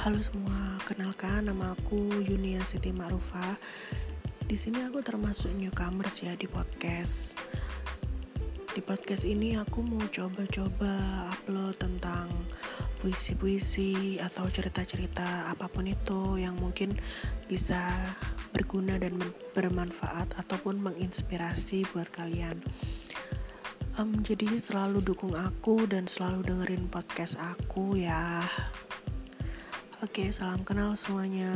Halo semua, kenalkan nama aku Yunia Siti Ma'rufa. Di sini aku termasuk newcomers ya di podcast. Di podcast ini aku mau coba-coba upload tentang puisi-puisi atau cerita-cerita apa pun itu yang mungkin bisa berguna dan bermanfaat ataupun menginspirasi buat kalian. Um, jadi selalu dukung aku dan selalu dengerin podcast aku ya. Oke, salam kenal semuanya.